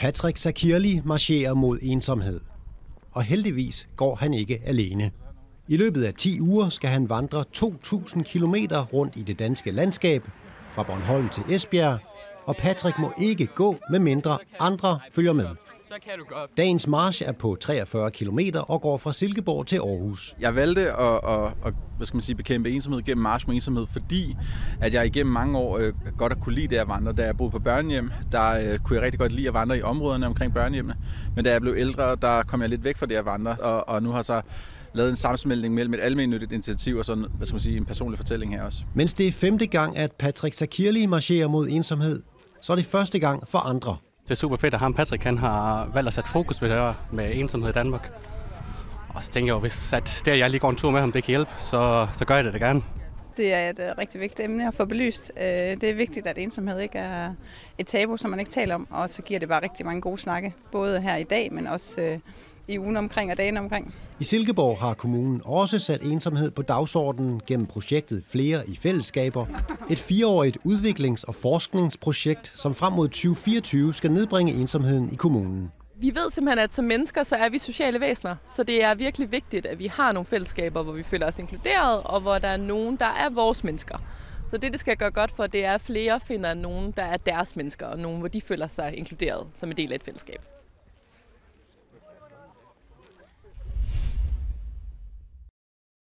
Patrick Sakirli marcherer mod ensomhed. Og heldigvis går han ikke alene. I løbet af 10 uger skal han vandre 2.000 km rundt i det danske landskab, fra Bornholm til Esbjerg, og Patrick må ikke gå, med mindre andre følger med. Så kan du godt. Dagens march er på 43 km og går fra Silkeborg til Aarhus. Jeg valgte at, at, at hvad skal man sige, bekæmpe ensomhed gennem march med ensomhed, fordi at jeg igennem mange år øh, godt har kunne lide det at vandre. Da jeg boede på børnehjem, der øh, kunne jeg rigtig godt lide at vandre i områderne omkring børnehjemmene. Men da jeg blev ældre, der kom jeg lidt væk fra det at vandre, og, og nu har så lavet en sammensmeltning mellem et almindeligt initiativ og sådan, hvad skal man sige, en personlig fortælling her også. Mens det er femte gang, at Patrick Sakirli marcherer mod ensomhed, så er det første gang for andre. Det er super fedt, at ham Patrick han har valgt at sætte fokus på det her med ensomhed i Danmark. Og så tænker jeg jo, hvis at det, at jeg lige går en tur med ham, det kan hjælpe, så, så gør jeg det da gerne. Det er et øh, rigtig vigtigt emne at få belyst. Øh, det er vigtigt, at ensomhed ikke er et tabu, som man ikke taler om, og så giver det bare rigtig mange gode snakke, både her i dag, men også øh, i ugen omkring og dagen omkring. I Silkeborg har kommunen også sat ensomhed på dagsordenen gennem projektet Flere i fællesskaber. Et fireårigt udviklings- og forskningsprojekt, som frem mod 2024 skal nedbringe ensomheden i kommunen. Vi ved simpelthen, at som mennesker, så er vi sociale væsener. Så det er virkelig vigtigt, at vi har nogle fællesskaber, hvor vi føler os inkluderet, og hvor der er nogen, der er vores mennesker. Så det, det skal gøre godt for, det er, at flere finder nogen, der er deres mennesker, og nogen, hvor de føler sig inkluderet som en del af et fællesskab.